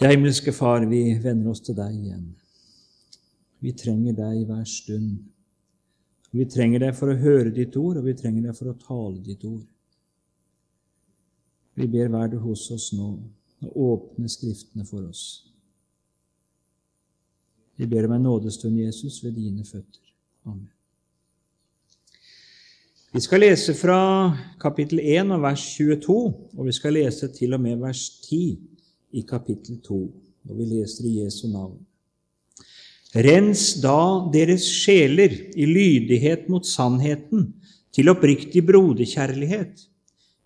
Ja, himmelske Far, vi vender oss til deg igjen. Vi trenger deg hver stund. Vi trenger deg for å høre ditt ord, og vi trenger deg for å tale ditt ord. Vi ber vær du hos oss nå og åpne Skriftene for oss. Vi ber om en nådestund, Jesus, ved dine føtter. Amen. Vi skal lese fra kapittel 1 og vers 22, og vi skal lese til og med vers 10 i kapittel 2, og vi leser i Jesu navn. Rens da deres sjeler i lydighet mot sannheten, til oppriktig broderkjærlighet.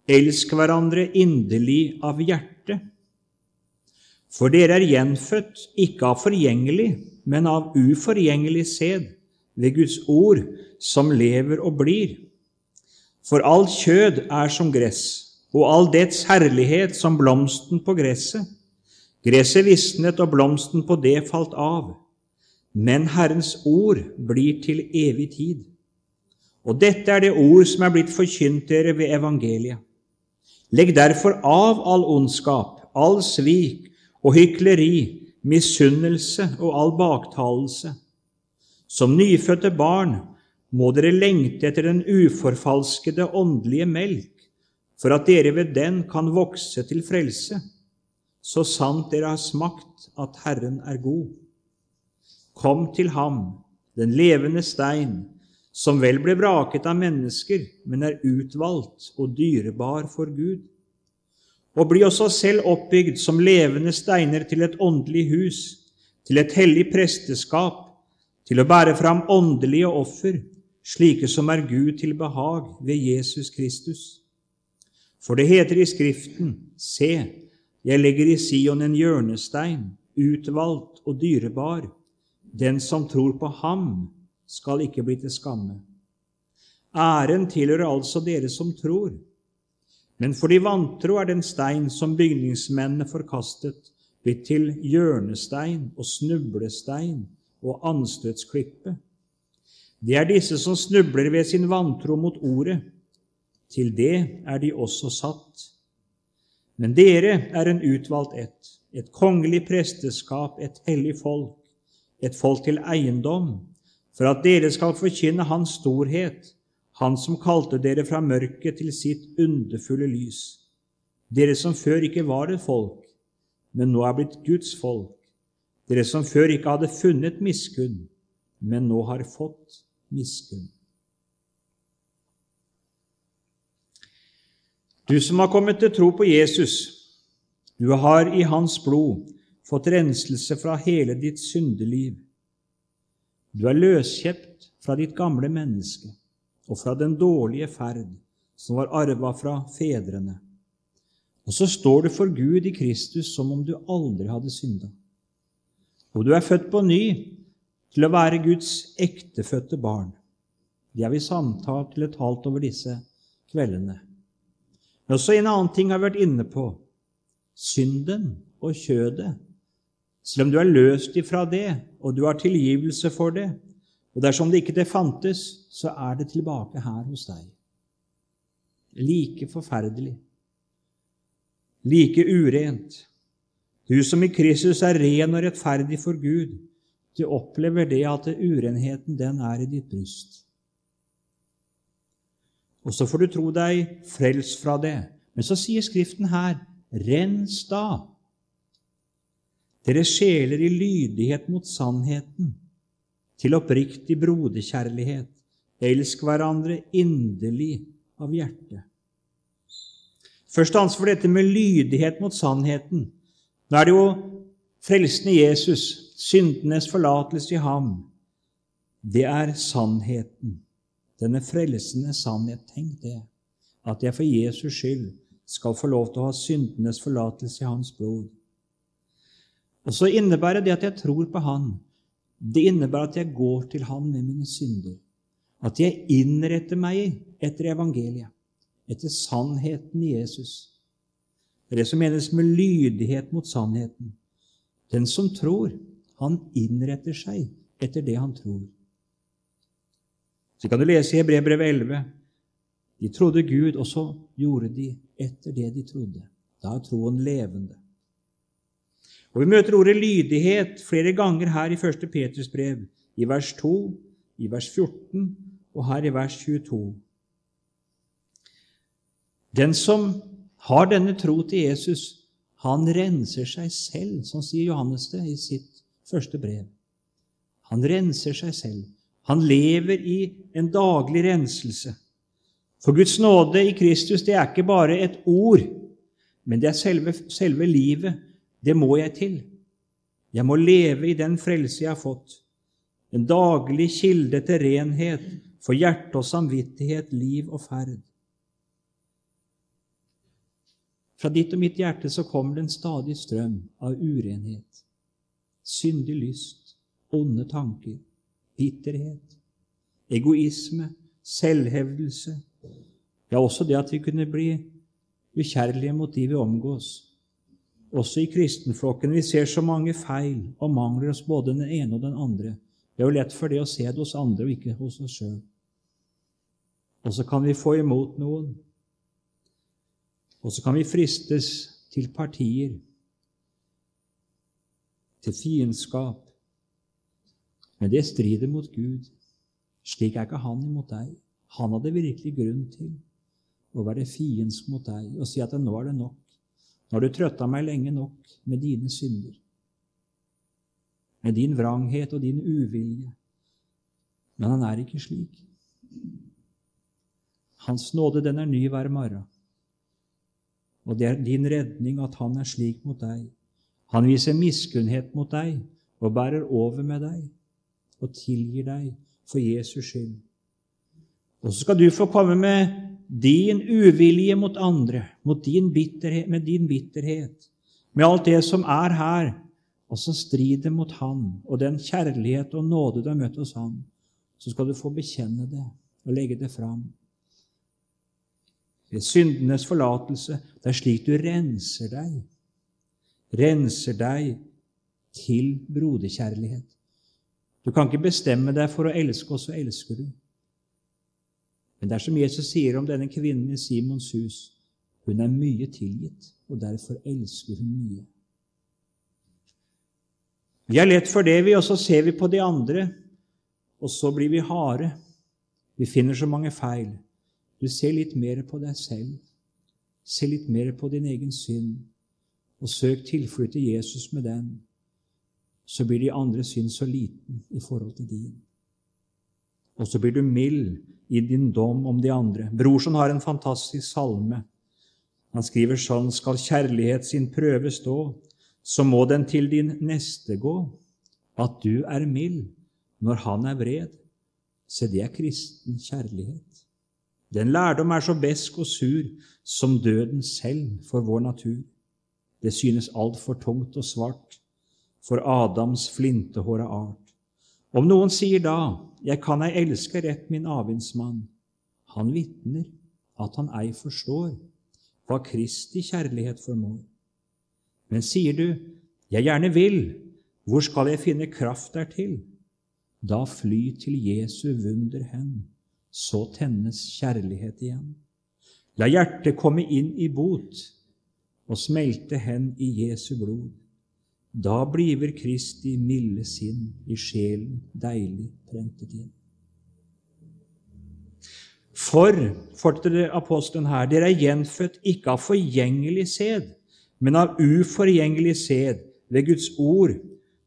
Elsk hverandre inderlig av hjerte. For dere er gjenfødt, ikke av forgjengelig, men av uforgjengelig sæd, ved Guds ord, som lever og blir. For alt kjød er som gress, og all dets herlighet som blomsten på gresset. Gresset visnet, og blomsten på det falt av. Men Herrens ord blir til evig tid. Og dette er det ord som er blitt forkynt dere ved evangeliet. Legg derfor av all ondskap, all svik og hykleri, misunnelse og all baktalelse. Som nyfødte barn må dere lengte etter den uforfalskede åndelige melk, for at dere ved den kan vokse til frelse, så sant dere har smakt at Herren er god. Kom til ham, den levende stein, som vel ble vraket av mennesker, men er utvalgt og dyrebar for Gud. Og bli også selv oppbygd som levende steiner til et åndelig hus, til et hellig presteskap, til å bære fram åndelige offer, slike som er Gud til behag ved Jesus Kristus. For det heter i Skriften, Se, jeg legger i Sion en hjørnestein, utvalgt og dyrebar. Den som tror på ham, skal ikke bli til skamme. Æren tilhører altså dere som tror. Men for de vantro er den stein som bygningsmennene forkastet, blitt til hjørnestein og snublestein og anstøtsklippe. Det er disse som snubler ved sin vantro mot ordet. Til det er de også satt. Men dere er en utvalgt ett, et kongelig presteskap, et hellig folk, et folk til eiendom, for at dere skal forkynne Hans storhet, Han som kalte dere fra mørket til sitt underfulle lys, dere som før ikke var et folk, men nå er blitt Guds folk, dere som før ikke hadde funnet miskunn, men nå har fått miskunn. Du som har kommet til tro på Jesus, du har i hans blod fått renselse fra hele ditt syndeliv. Du er løskjept fra ditt gamle menneske og fra den dårlige ferd som var arva fra fedrene. Og så står du for Gud i Kristus som om du aldri hadde synda. Og du er født på ny til å være Guds ektefødte barn. Det har vi samtalt eller talt over disse kveldene. Men også en annen ting har vi vært inne på synden og kjødet. Selv om du er løst ifra det, og du har tilgivelse for det, og dersom det ikke det fantes, så er det tilbake her hos deg. Like forferdelig. Like urent. Du som i Kristus er ren og rettferdig for Gud, du opplever det at urenheten, den er i ditt bryst. Og så får du tro deg frelst fra det. Men så sier Skriften her rens da deres sjeler i lydighet mot sannheten, til oppriktig broderkjærlighet. Elsk hverandre inderlig av hjertet. Først ansvar for dette med lydighet mot sannheten. Nå er det jo frelsen i Jesus, syndenes forlatelse i ham. Det er sannheten. Denne frelsende sannhet. Tenk det. At jeg for Jesus skyld skal få lov til å ha syndenes forlatelse i hans blod. Og så innebærer det at jeg tror på Han. Det innebærer at jeg går til Han med mine synder. At jeg innretter meg etter evangeliet, etter sannheten i Jesus. Det er det som menes med lydighet mot sannheten. Den som tror, han innretter seg etter det han tror. Så kan du lese i Hebrevet 11. De trodde Gud, og så gjorde de etter det de trodde. Da er troen levende. Og Vi møter ordet lydighet flere ganger her i 1. Peters brev, i vers 2, i vers 14 og her i vers 22. Den som har denne tro til Jesus, han renser seg selv, som sier Johannes det i sitt første brev. Han renser seg selv. Han lever i en daglig renselse. For Guds nåde i Kristus det er ikke bare et ord, men det er selve, selve livet. Det må jeg til. Jeg må leve i den frelse jeg har fått. En daglig kilde til renhet for hjerte og samvittighet, liv og ferd. Fra ditt og mitt hjerte så kommer det en stadig strøm av urenhet, syndig lyst, onde tanker, bitterhet, egoisme, selvhevdelse, ja, også det at vi kunne bli ukjærlige mot de vi omgås. Også i kristenflokken. Vi ser så mange feil og mangler hos både den ene og den andre. Det er jo lett for det å se det hos andre og ikke hos oss sjøl. Og så kan vi få imot noen. Og så kan vi fristes til partier, til fiendskap. Men det strider mot Gud. Slik er ikke han imot deg. Han hadde virkelig grunn til å være fiendsk mot deg og si at nå er det nok. Nå har du trøtta meg lenge nok med dine synder, med din vranghet og din uvilje. Men han er ikke slik. Hans nåde, den er ny hver morgen. Og det er din redning at han er slik mot deg. Han viser miskunnhet mot deg og bærer over med deg og tilgir deg for Jesus skyld. Og så skal du få komme med din uvilje mot andre, mot din bitterhet, med din bitterhet, med alt det som er her, og som strider mot Han, og den kjærlighet og nåde du har møtt hos Han, så skal du få bekjenne det og legge det fram ved syndenes forlatelse. Det er slik du renser deg. Renser deg til broderkjærlighet. Du kan ikke bestemme deg for å elske, og så elsker du. Men det er som Jesus sier om denne kvinnen i Simons hus. Hun er mye tilgitt, og derfor elsker hun mye. Vi er lett for det, vi, og så ser vi på de andre, og så blir vi harde. Vi finner så mange feil. Du ser litt mer på deg selv. Se litt mer på din egen synd, og søk tilflukt til Jesus med den. Så blir de andre synd så liten i forhold til din. Og så blir du mild i din dom om de andre. Brorson har en fantastisk salme. Han skriver sånn Skal kjærlighet sin prøve stå, så må den til din neste gå. At du er mild når han er vred. Se, det er kristen kjærlighet. Den lærdom er så besk og sur som døden selv for vår natur. Det synes altfor tungt og svart for Adams flintehåra art. Om noen sier da, jeg kan ei elske rett min avvindsmann, han vitner at han ei forstår hva Kristi kjærlighet formår. Men sier du, jeg gjerne vil, hvor skal jeg finne kraft dertil? Da fly til Jesu vunder hen så tennes kjærlighet igjen. La hjertet komme inn i bot og smelte hen i Jesu blod. Da bliver Kristi milde sinn i sjelen deilig prentet inn. For, fortsetter apostelen her, dere er gjenfødt ikke av forgjengelig sæd, men av uforgjengelig sæd ved Guds ord,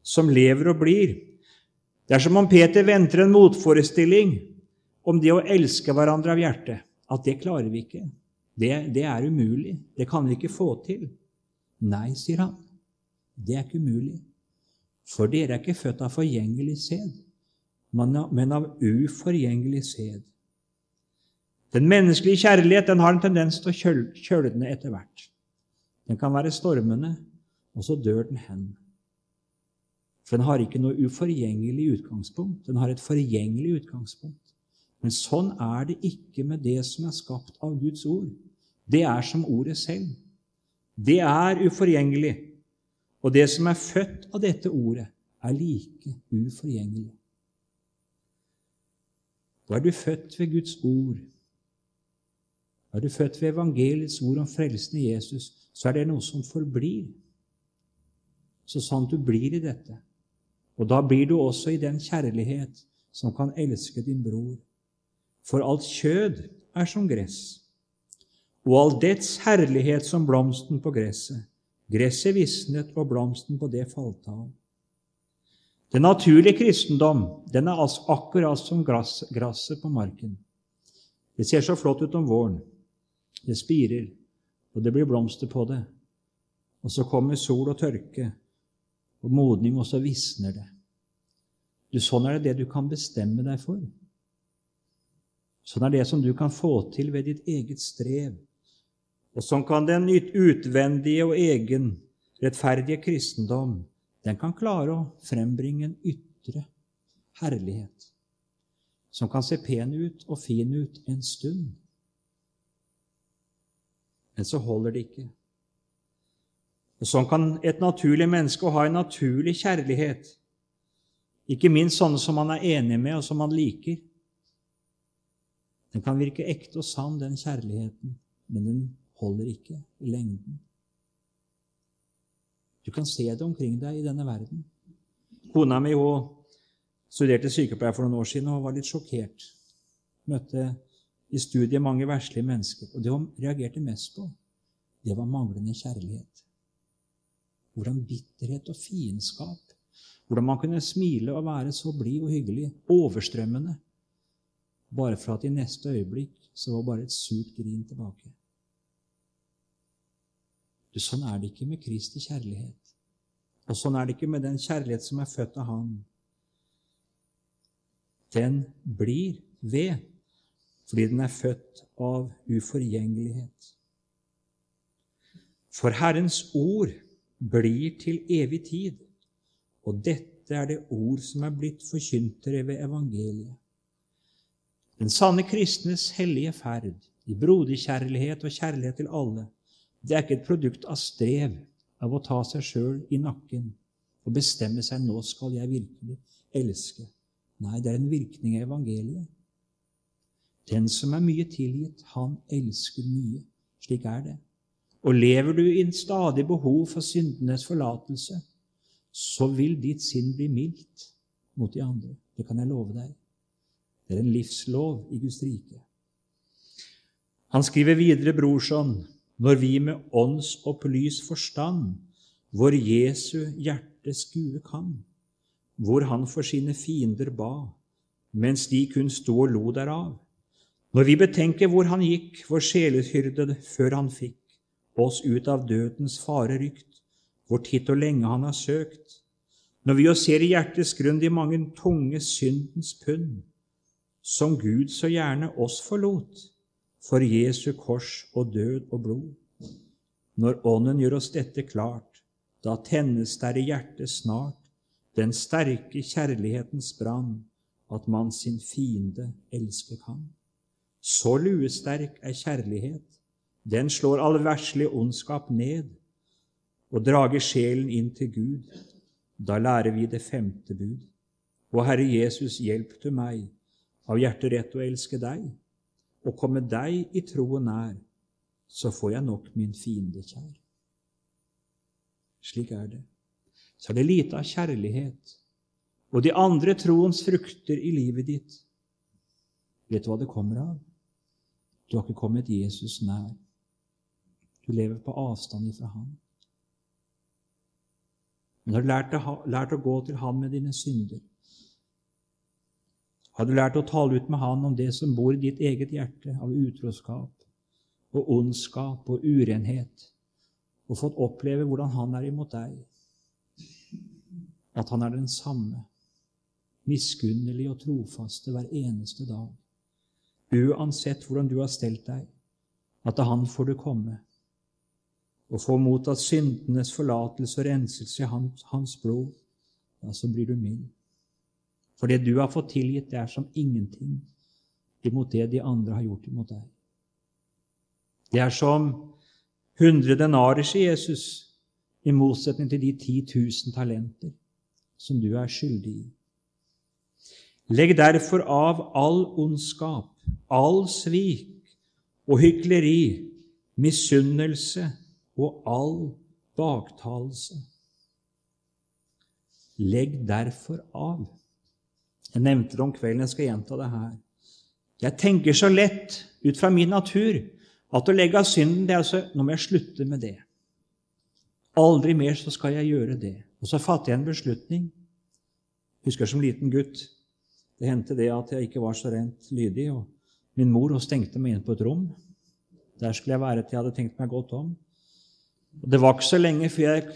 som lever og blir. Det er som om Peter venter en motforestilling om det å elske hverandre av hjertet, at det klarer vi ikke. Det, det, er umulig. Det kan vi ikke få til. Nei, sier han. Det er ikke umulig. For dere er ikke født av forgjengelig sæd, men av uforgjengelig sæd. Den menneskelige kjærlighet den har en tendens til å kjølne etter hvert. Den kan være stormende, og så dør den hen. For den har ikke noe uforgjengelig utgangspunkt. Den har et forgjengelig utgangspunkt. Men sånn er det ikke med det som er skapt av Guds ord. Det er som ordet selv. Det er uforgjengelig. Og det som er født av dette ordet, er like uforgjengelig. Da er du født ved Guds ord. Da er du født ved evangeliets ord om frelsen i Jesus, så er det noe som forblir. så sant du blir i dette. Og da blir du også i den kjærlighet som kan elske din bror. For alt kjød er som gress, og all dets herlighet som blomsten på gresset. Gresset visnet, og blomsten på det falt av. Den naturlige kristendom den er akkurat som gresset på marken. Det ser så flott ut om våren. Det spirer, og det blir blomster på det. Og så kommer sol og tørke og modning, og så visner det. Du, sånn er det det du kan bestemme deg for. Sånn er det som du kan få til ved ditt eget strev. Og sånn kan den utvendige og egen rettferdige kristendom den kan klare å frembringe en ytre herlighet som kan se pen ut og fin ut en stund. Men så holder det ikke. Og Sånn kan et naturlig menneske ha en naturlig kjærlighet, ikke minst sånne som man er enig med, og som man liker. Den kan virke ekte og sann, den kjærligheten, men den holder ikke i lengden. Du kan se det omkring deg i denne verden. Kona mi hun studerte sykepleier for noen år siden og var litt sjokkert. Møtte i studiet mange verslige mennesker. Og det hun reagerte mest på, det var manglende kjærlighet. Hvordan bitterhet og fiendskap Hvordan man kunne smile og være så blid og hyggelig, overstrømmende, bare for at i neste øyeblikk så var bare et surt grin tilbake. Du, sånn er det ikke med Kristi kjærlighet. Og sånn er det ikke med den kjærlighet som er født av Han. Den blir ved fordi den er født av uforgjengelighet. For Herrens ord blir til evig tid, og dette er det ord som er blitt forkyntere ved evangeliet. Den sanne kristnes hellige ferd i broderkjærlighet og kjærlighet til alle det er ikke et produkt av strev, av å ta seg sjøl i nakken og bestemme seg 'nå skal jeg virkelig elske'. Nei, det er en virkning av evangeliet. Den som er mye tilgitt, han elsker mye. Slik er det. Og lever du i en stadig behov for syndenes forlatelse, så vil ditt sinn bli mildt mot de andre. Det kan jeg love deg. Det er en livslov i Guds rike. Han skriver videre, brorson, når vi med ånds opplys forstand vår Jesu hjerte skue kan, hvor han for sine fiender ba, mens de kun sto og lo derav. Når vi betenker hvor han gikk, vår sjeleshyrde, før han fikk oss ut av dødens fare rykt, hvor titt og lenge han har søkt, når vi jo ser i hjertets grunn de mange tunge syndens pund, som Gud så gjerne oss forlot, for Jesu kors og død og blod. Når Ånden gjør oss dette klart, da tennes der i hjertet snart den sterke kjærlighetens brann, at man sin fiende elske kan. Så luesterk er kjærlighet, den slår all verslig ondskap ned og drager sjelen inn til Gud. Da lærer vi det femte bud. Å Herre Jesus, hjelp du meg av hjertet rett å elske deg og komme deg i troen nær, så får jeg nok min fiende kjær. Slik er det. Så er det lite av kjærlighet og de andre troens frukter i livet ditt. Vet du hva det kommer av? Du har ikke kommet Jesus nær. Du lever på avstand ifra ham. Men du har lært å, lært å gå til ham med dine synder. Har du lært å tale ut med Han om det som bor i ditt eget hjerte av utroskap og ondskap og urenhet, og fått oppleve hvordan Han er imot deg, at Han er den samme, miskunnelig og trofaste hver eneste dag, uansett hvordan du har stelt deg, at til Han får du komme og få mottatt syndenes forlatelse og renselse i hans, hans blod, ja, så blir du mild. For det du har fått tilgitt, det er som ingenting imot det de andre har gjort imot deg. Det er som hundre denarer, sier Jesus, i motsetning til de ti tusen talenter som du er skyldig i. Legg derfor av all ondskap, all svik og hykleri, misunnelse og all baktalelse. Legg derfor av. Jeg nevnte det om kvelden, jeg skal gjenta det her. Jeg tenker så lett ut fra min natur at å legge av synden det er altså Nå må jeg slutte med det. Aldri mer så skal jeg gjøre det. Og så fatter jeg en beslutning. Husker som liten gutt. Det hendte det at jeg ikke var så rent lydig. og Min mor hun stengte meg inn på et rom. Der skulle jeg være til jeg hadde tenkt meg godt om. Og Det var ikke så lenge før jeg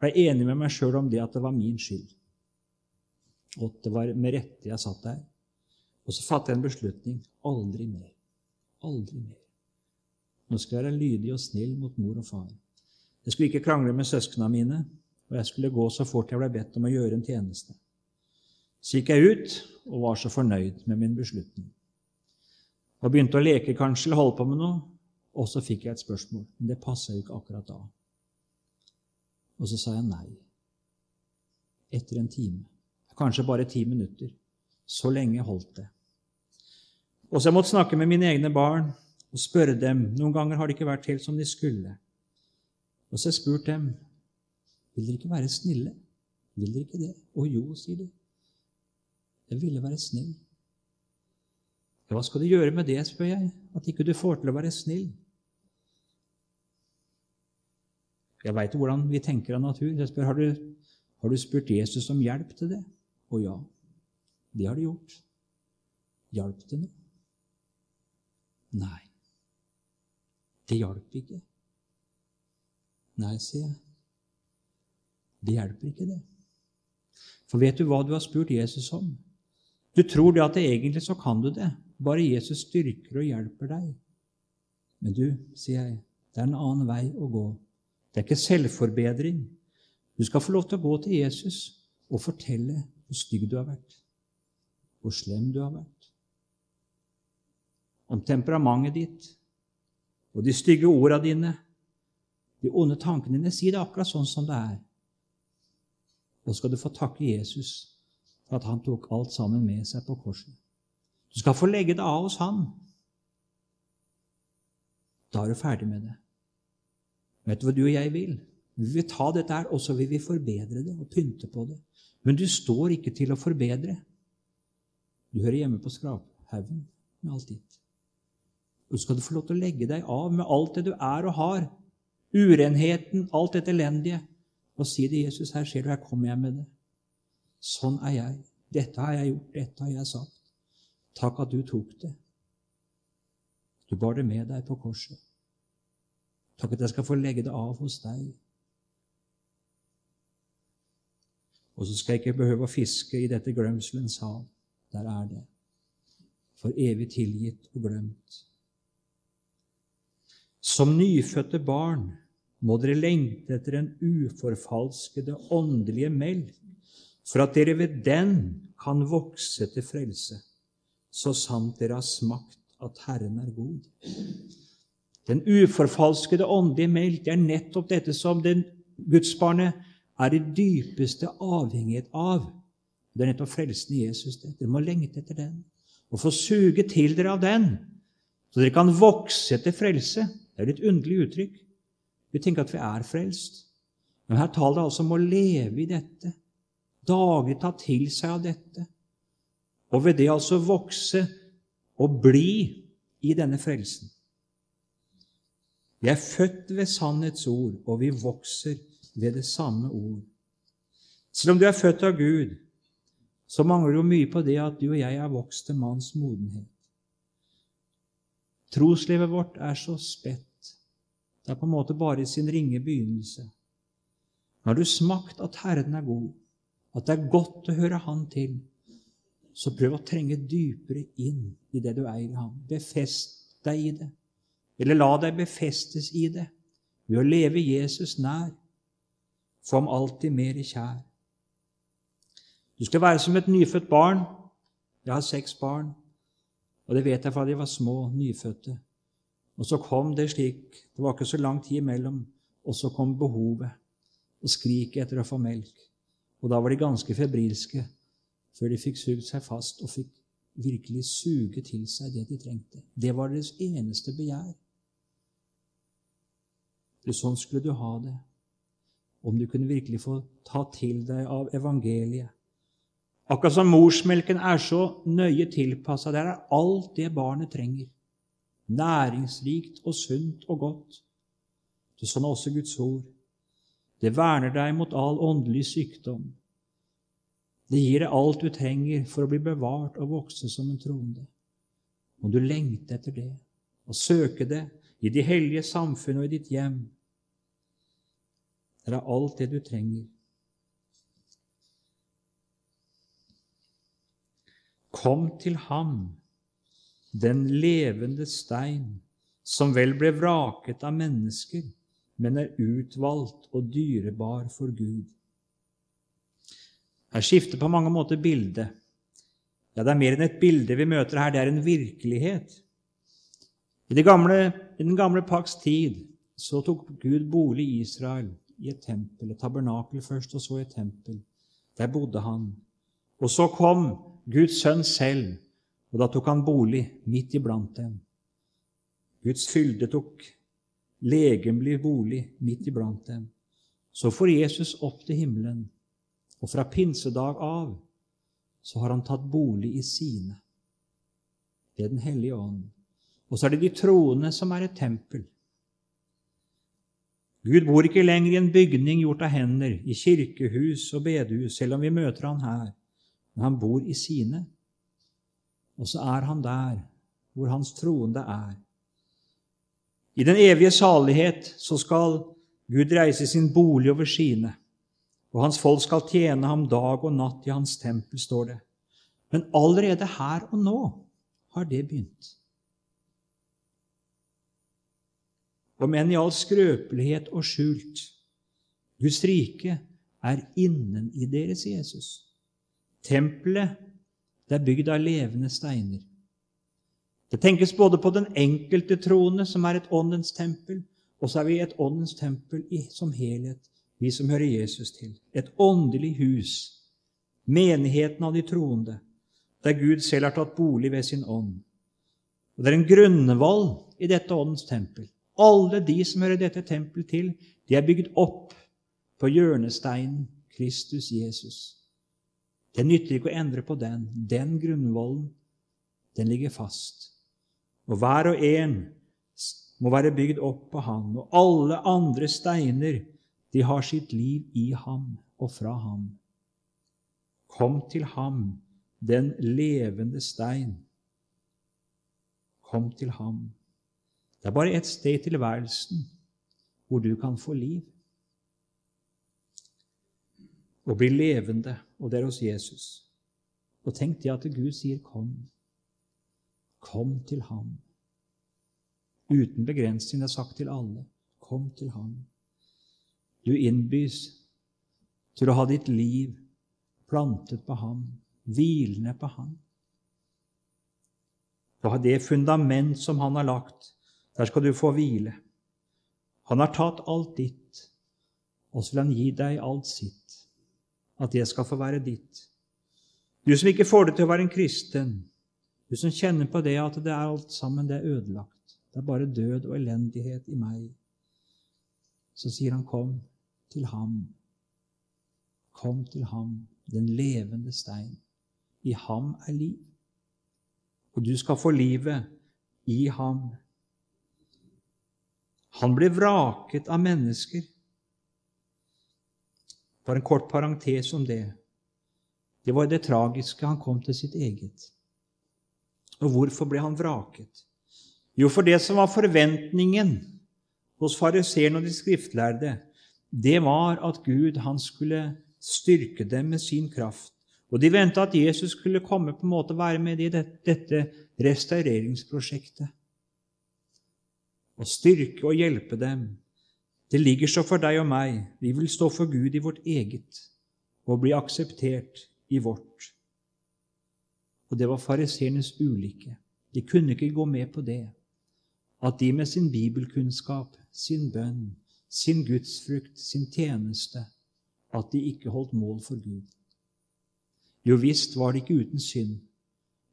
ble enig med meg sjøl om det at det var min skyld. Og det var med rette jeg satt der. Og så fattet jeg en beslutning. Aldri mer. Aldri mer. Nå skal jeg være lydig og snill mot mor og far. Jeg skulle ikke krangle med søsknene mine, og jeg skulle gå så fort jeg ble bedt om å gjøre en tjeneste. Så gikk jeg ut og var så fornøyd med min beslutning. Og begynte å leke kanskje eller holde på med noe, og så fikk jeg et spørsmål. Men det passa jo ikke akkurat da. Og så sa jeg nei. Etter en time. Kanskje bare ti minutter. Så lenge holdt det. Og så jeg måtte snakke med mine egne barn og spørre dem. Noen ganger har det ikke vært helt som de skulle. Og så har jeg spurt dem vil dere ikke være snille. Vil dere ikke det? Å jo, sier de. Jeg ville være snill. Hva skal du gjøre med det, spør jeg, at ikke du får til å være snill? Jeg veit hvordan vi tenker av natur. Jeg spør, har du, har du spurt Jesus om hjelp til det? Å ja, det har de gjort. Hjalp det noe? Nei. Det hjalp ikke. Nei, sier jeg. Det hjelper ikke, det. For vet du hva du har spurt Jesus om? Du tror det at det egentlig så kan du det. Bare Jesus styrker og hjelper deg. Men du, sier jeg, det er en annen vei å gå. Det er ikke selvforbedring. Du skal få lov til å gå til Jesus og fortelle hvor stygg du har vært, hvor slem du har vært, om temperamentet ditt, og de stygge orda dine, de onde tankene dine. Si det akkurat sånn som det er. Og skal du få takke Jesus for at han tok alt sammen med seg på korset. Du skal få legge det av hos han. Da er du ferdig med det. Vet du hva du og jeg vil? Vi vil ta dette her, og så vil vi forbedre det og pynte på det. Men du står ikke til å forbedre. Du hører hjemme på skraphaugen med alt ditt. Og så skal du få lov til å legge deg av med alt det du er og har. Urenheten, alt dette elendige. Og si det, Jesus, her ser du, her kommer jeg med det. Sånn er jeg. Dette har jeg gjort, dette har jeg sagt. Takk at du tok det. Du bar det med deg på korset. Takk at jeg skal få legge det av hos deg. Og så skal jeg ikke behøve å fiske i dette glemselens hav. Der er det. For evig tilgitt og glemt. Som nyfødte barn må dere lengte etter den uforfalskede åndelige melk, for at dere ved den kan vokse til frelse, så sant dere har smakt at Herren er god. Den uforfalskede åndelige melk er nettopp dette som den gudsbarnet er i dypeste avhengighet av. Det er nettopp frelsen i Jesus. Det. Dere må lengte etter den og få suge til dere av den, så dere kan vokse etter frelse. Det er et underlig uttrykk. Vi tenker at vi er frelst. Men her taler det altså om å leve i dette, daglig ta til seg av dette, og ved det altså vokse og bli i denne frelsen. Vi er født ved sannhets ord, og vi vokser ved det samme ord. Selv om du er født av Gud, så mangler jo mye på det at du og jeg er vokst til manns modenhet. Troslivet vårt er så spett. Det er på en måte bare i sin ringe begynnelse. Nå har du smakt at Herren er god, at det er godt å høre Han til, så prøv å trenge dypere inn i det du eier i Ham. Befest deg i det, eller la deg befestes i det ved å leve Jesus nær, ham alltid mer kjær. Du skal være som et nyfødt barn. Jeg har seks barn. Og det vet jeg fra de var små, nyfødte. Og så kom det slik Det var ikke så lang tid imellom, og så kom behovet og skriket etter å få melk. Og da var de ganske febrilske før de fikk sugd seg fast og fikk virkelig suge til seg det de trengte. Det var deres eneste begjær. Sånn skulle du ha det. Om du kunne virkelig få ta til deg av evangeliet. Akkurat som morsmelken er så nøye tilpassa. Der er alt det barnet trenger. Næringsrikt og sunt og godt. Det er sånn også Guds ord. Det verner deg mot all åndelig sykdom. Det gir deg alt du trenger for å bli bevart og vokse som en troende. Må du lengte etter det og søke det i de hellige samfunn og i ditt hjem. Det er alt det du trenger. Kom til ham, den levende stein, som vel ble vraket av mennesker, men er utvalgt og dyrebar for Gud. Her skifter på mange måter bildet. Ja, det er mer enn et bilde vi møter her, det er en virkelighet. I, gamle, I, den gamle paks tid så tok Gud bolig i Israel, i et tempel, et tabernakel først, og så i et tempel. Der bodde han. Og så kom Guds sønn selv, og da tok han bolig midt iblant dem. Guds fylde tok legemlig bolig midt iblant dem. Så får Jesus opp til himmelen, og fra pinsedag av så har han tatt bolig i sine. Det er Den hellige ånd. Og så er det de troende som er et tempel. Gud bor ikke lenger i en bygning gjort av hender, i kirkehus og bedehus, selv om vi møter han her. Men han bor i sine. Og så er han der hvor hans troende er. I den evige salighet så skal Gud reise sin bolig over sine, og hans folk skal tjene ham dag og natt i hans tempel, står det. Men allerede her og nå har det begynt. Om enn i all skrøpelighet og skjult. Guds rike er innen i deres Jesus. Tempelet det er bygd av levende steiner. Det tenkes både på den enkelte troende, som er et åndens tempel, og så er vi et åndens tempel i, som helhet, vi som hører Jesus til. Et åndelig hus, menigheten av de troende, der Gud selv har tatt bolig ved sin ånd. Og Det er en grunnvoll i dette åndens tempel. Alle de som hører dette tempelet til, de er bygd opp på hjørnesteinen Kristus Jesus. Det nytter ikke å endre på den. Den grunnvollen, den ligger fast. Og hver og en må være bygd opp på Han. Og alle andre steiner, de har sitt liv i ham og fra ham. Kom til ham, den levende stein. Kom til ham. Det er bare ett sted i tilværelsen hvor du kan få liv. Og bli levende, og det er hos Jesus. Og tenk det at Gud sier 'kom'. Kom til ham. Uten begrensning er sagt til alle. Kom til ham. Du innbys til å ha ditt liv plantet på ham, hvilende på ham. Du det fundament som han har lagt. Der skal du få hvile. Han har tatt alt ditt, og så vil han gi deg alt sitt. At det skal få være ditt. Du som ikke får det til å være en kristen, du som kjenner på det at det er alt sammen det er ødelagt, det er bare død og elendighet i meg, så sier han, kom til ham. Kom til ham, den levende stein. I ham er liv. Og du skal få livet i ham. Han ble vraket av mennesker. Bare en kort parentes om det. Det var det tragiske. Han kom til sitt eget. Og hvorfor ble han vraket? Jo, for det som var forventningen hos fariseerne og de skriftlærde, det var at Gud han skulle styrke dem med sin kraft. Og de venta at Jesus skulle komme på en måte være med i dette restaureringsprosjektet. Og styrke og hjelpe dem. Det ligger så for deg og meg. Vi vil stå for Gud i vårt eget og bli akseptert i vårt. Og det var fariseernes ulykke. De kunne ikke gå med på det. At de med sin bibelkunnskap, sin bønn, sin gudsfrukt, sin tjeneste, at de ikke holdt mål for Gud. Jo visst var de ikke uten synd,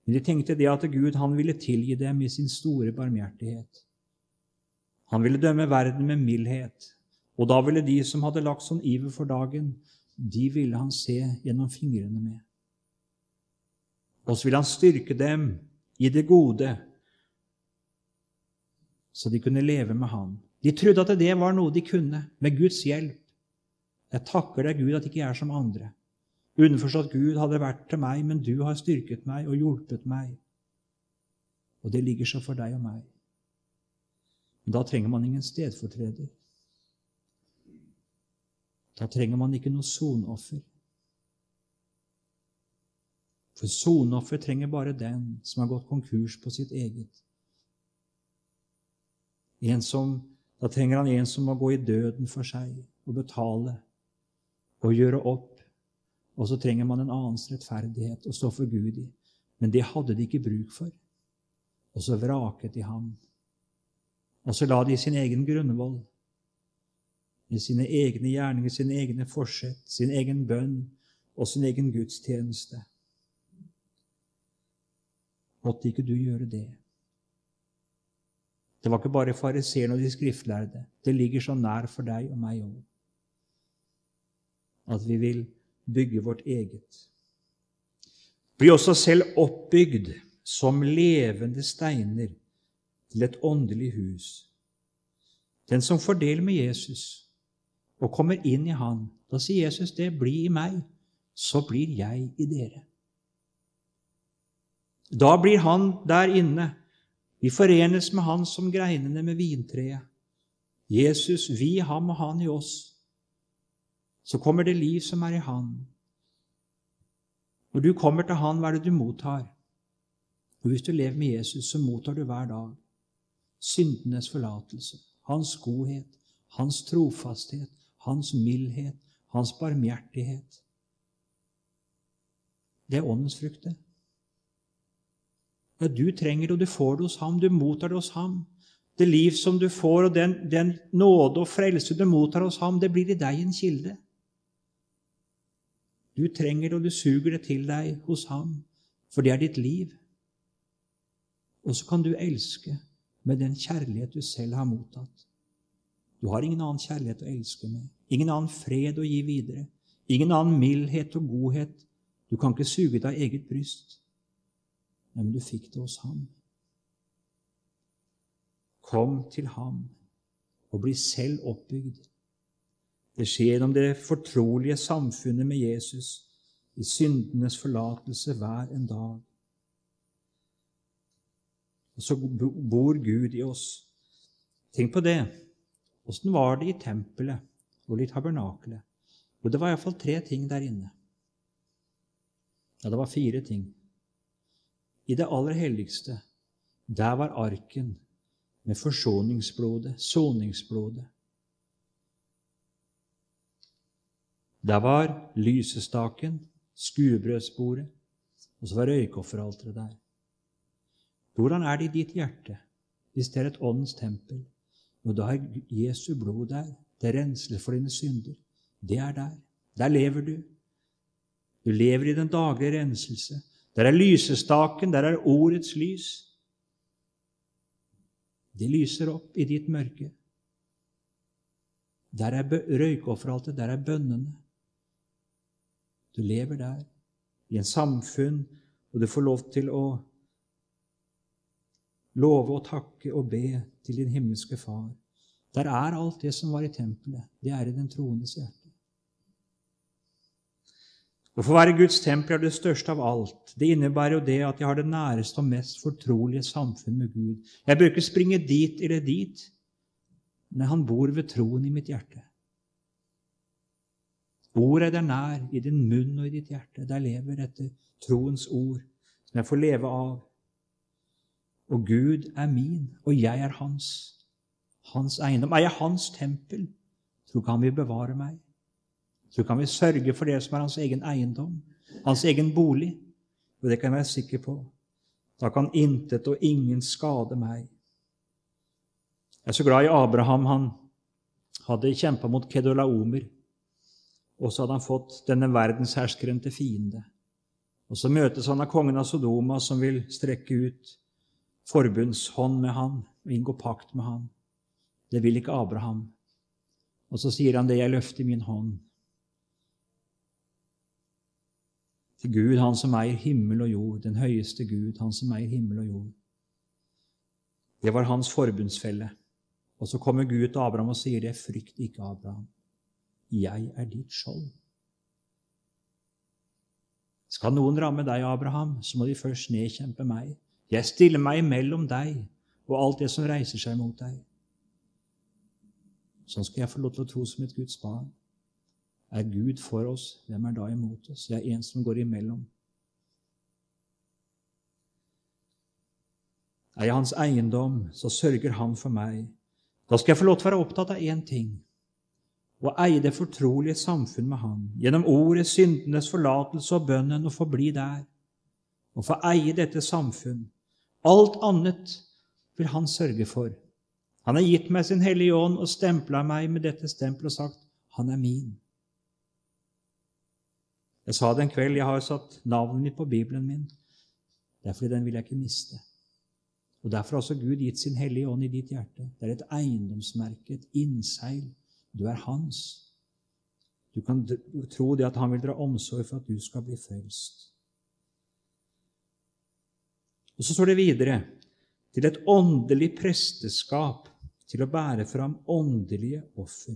men de tenkte det at Gud han ville tilgi dem i sin store barmhjertighet. Han ville dømme verden med mildhet, Og da ville de som hadde lagt sånn iver for dagen, de ville han se gjennom fingrene med. Og så ville han styrke dem i det gode, så de kunne leve med han. De trodde at det var noe de kunne, med Guds hjelp. Jeg takker deg, Gud, at ikke jeg er som andre. Underforstått Gud hadde vært til meg, men du har styrket meg og hjulpet meg. Og det ligger så for deg og meg. Men da trenger man ingen stedfortreder. Da trenger man ikke noe sonoffer. For sonoffer trenger bare den som har gått konkurs på sitt eget. Som, da trenger han en som må gå i døden for seg og betale og gjøre opp. Og så trenger man en annens rettferdighet å stå for Gud i. Men det hadde de ikke bruk for. Og så vraket de ham. Og så la de sin egen grunnvoll, i sine egne gjerninger, sine egne forsett, sin egen bønn og sin egen gudstjeneste. Måtte ikke du gjøre det? Det var ikke bare fariseerne og de skriftlærde. Det ligger så nær for deg og meg òg. At vi vil bygge vårt eget. Bli også selv oppbygd som levende steiner til et åndelig hus. Den som får del med Jesus og kommer inn i Han, da sier Jesus det, 'Bli i meg, så blir jeg i dere'. Da blir Han der inne. Vi forenes med Han som greinene med vintreet. Jesus, vi, ham og han i oss. Så kommer det liv som er i Han. Når du kommer til Han, hva er det du mottar? Og Hvis du lever med Jesus, så mottar du hver dag syndenes forlatelse, hans godhet, hans trofasthet, hans mildhet, hans barmhjertighet. Det er åndens frukter. Ja, du trenger det, og du får det hos ham. Du mottar det hos ham. Det liv som du får, og den, den nåde og frelse du mottar hos ham, det blir i deg en kilde. Du trenger det, og du suger det til deg hos ham, for det er ditt liv. Og så kan du elske med den kjærlighet du selv har mottatt. Du har ingen annen kjærlighet å elske med, ingen annen fred å gi videre, ingen annen mildhet og godhet. Du kan ikke suge deg eget bryst. Men du fikk det hos ham. Kom til ham og bli selv oppbygd. Det skjer gjennom det fortrolige samfunnet med Jesus, i syndenes forlatelse hver en dag. Og så bor Gud i oss. Tenk på det. Åssen var det i tempelet og i tabernakelet? Jo, det var iallfall tre ting der inne. Ja, det var fire ting. I det aller helligste, der var arken med forsoningsblodet, soningsblodet. Der var lysestaken, skuebrødsbordet, og så var røykofferalteret der. Hvordan er det i ditt hjerte hvis det er et åndens tempel? Og da er Jesu blod der, det er for dine synder. Det er der. Der lever du. Du lever i den daglige renselse. Der er lysestaken, der er ordets lys. Det lyser opp i ditt mørke. Der er røykofferaltet, der er bønnene. Du lever der, i en samfunn, og du får lov til å love og takke og be til din himmelske Far. Der er alt det som var i tempelet. Det er i den troendes hjerte. Å få være Guds tempel er det største av alt. Det innebærer jo det at jeg har det næreste og mest fortrolige samfunn med Gud. Jeg bør ikke springe dit eller dit, men han bor ved troen i mitt hjerte. Ordet er der nær, i din munn og i ditt hjerte. Der lever dette troens ord, som jeg får leve av. Og Gud er min, og jeg er hans. Hans eiendom. Er jeg hans tempel? så kan vi bevare meg. Så kan vi sørge for det som er hans egen eiendom, hans egen bolig. Og det kan jeg være sikker på. Da kan intet og ingen skade meg. Jeg er så glad i Abraham. Han hadde kjempa mot Kedolaomer. Og så hadde han fått denne verdensherskeren til fiende. Og så møtes han av kongen av Sodoma, som vil strekke ut forbundshånd med han og inngå pakt med han. Det vil ikke Abraham. Og så sier han det, jeg løfter min hånd til Gud, han som eier himmel og jord, den høyeste Gud, han som eier himmel og jord. Det var hans forbundsfelle. Og så kommer Gud til Abraham og sier det, frykt ikke, Abraham. Jeg er ditt skjold. Skal noen ramme deg, Abraham, så må de først nedkjempe meg. Jeg stiller meg imellom deg og alt det som reiser seg mot deg. Sånn skal jeg få lov til å tro som et Guds barn. Er Gud for oss, hvem er da imot oss? Jeg er en som går imellom. Er jeg hans eiendom, så sørger han for meg. Da skal jeg få lov til å være opptatt av én ting å eie det fortrolige samfunn med Han, gjennom ordet, syndenes forlatelse og bønnen, og forbli der, og få eie dette samfunn. Alt annet vil Han sørge for. Han har gitt meg sin Hellige Ånd og stempla meg med dette stempelet og sagt han er min. Jeg sa det en kveld, jeg har satt navnet mitt på Bibelen min. Det er fordi den vil jeg ikke miste. Og Derfor har også Gud gitt sin Hellige Ånd i ditt hjerte. Det er et eiendomsmerke, et innseil du er hans. Du kan tro det at han vil dra omsorg for at du skal bli frelst. Og Så står det videre til et åndelig presteskap, til å bære fram åndelige offer.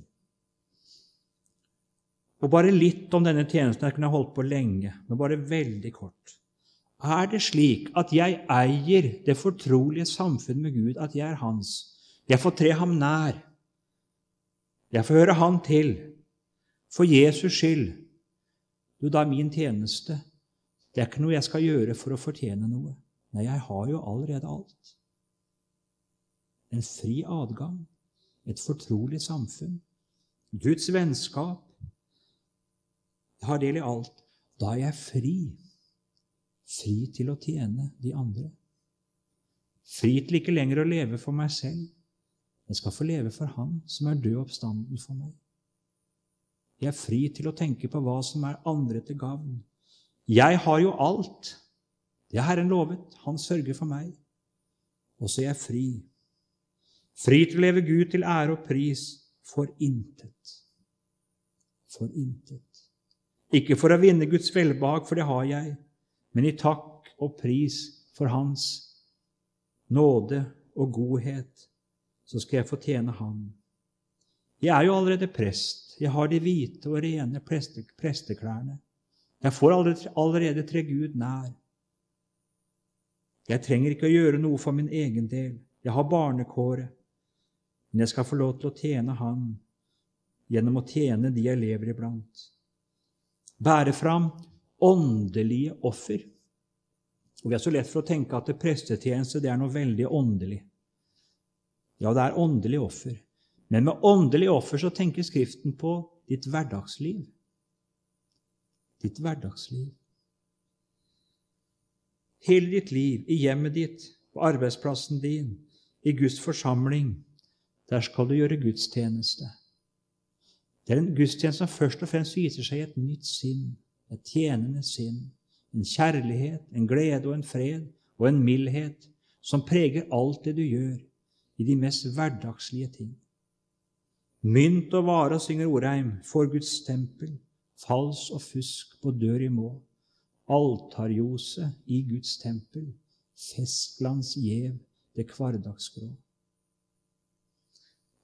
Og bare litt om denne tjenesten. Jeg kunne holdt på lenge, men bare veldig kort. Er det slik at jeg eier det fortrolige samfunn med Gud, at jeg er hans? Jeg får tre ham nær. Jeg får høre Han til. For Jesus skyld. Du, da er min tjeneste Det er ikke noe jeg skal gjøre for å fortjene noe. Nei, jeg har jo allerede alt. En fri adgang, et fortrolig samfunn, Guds vennskap. Jeg har del i alt. Da er jeg fri. Fri til å tjene de andre. Fri til ikke lenger å leve for meg selv, jeg skal få leve for Han som er død oppstanden for meg. Jeg er fri til å tenke på hva som er andre til gavn. Jeg har jo alt. Det har Herren lovet. Han sørger for meg. Og så er jeg fri. Fri til å leve Gud til ære og pris for intet. For intet. Ikke for å vinne Guds velbehag, for det har jeg, men i takk og pris for Hans nåde og godhet så skal jeg få tjene Han. Jeg er jo allerede prest. Jeg har de hvite og rene preste, presteklærne. Jeg får allerede, allerede tre Gud nær. Jeg trenger ikke å gjøre noe for min egen del. Jeg har barnekåret. Men jeg skal få lov til å tjene Han gjennom å tjene de jeg lever iblant. Bære fram åndelige offer. Og Vi er så lett for å tenke at det prestetjeneste det er noe veldig åndelig. Ja, det er åndelig offer. Men med åndelig offer så tenker Skriften på ditt hverdagsliv. Ditt hverdagsliv. Hele ditt liv, i hjemmet ditt, på arbeidsplassen din, i Guds forsamling, der skal du gjøre gudstjeneste. Det er en gudstjeneste som først og fremst viser seg i et nytt sinn, et tjenende sinn, en kjærlighet, en glede og en fred og en mildhet som preger alt det du gjør, i de mest hverdagslige ting. Mynt og vare, synger Orheim, får Guds tempel, fals og fusk på dør i må, altarjose i Guds tempel, festlands gjev det hverdagsgrå.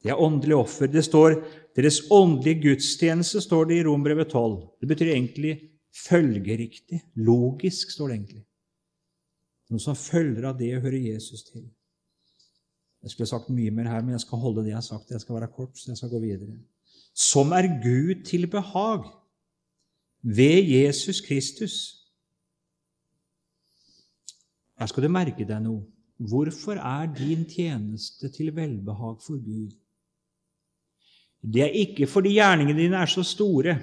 Det er åndelig offer. Det står deres åndelige gudstjeneste, står det i Rombrevet 12. Det betyr egentlig følgeriktig, logisk, står det egentlig. Noe som følger av det å høre Jesus til. Jeg skulle sagt mye mer her, men jeg skal holde det jeg har sagt. Jeg skal være kort, så jeg skal gå videre. Som er Gud til behag ved Jesus Kristus. Her skal du merke deg noe. Hvorfor er din tjeneste til velbehag for Gud? Det er ikke fordi gjerningene dine er så store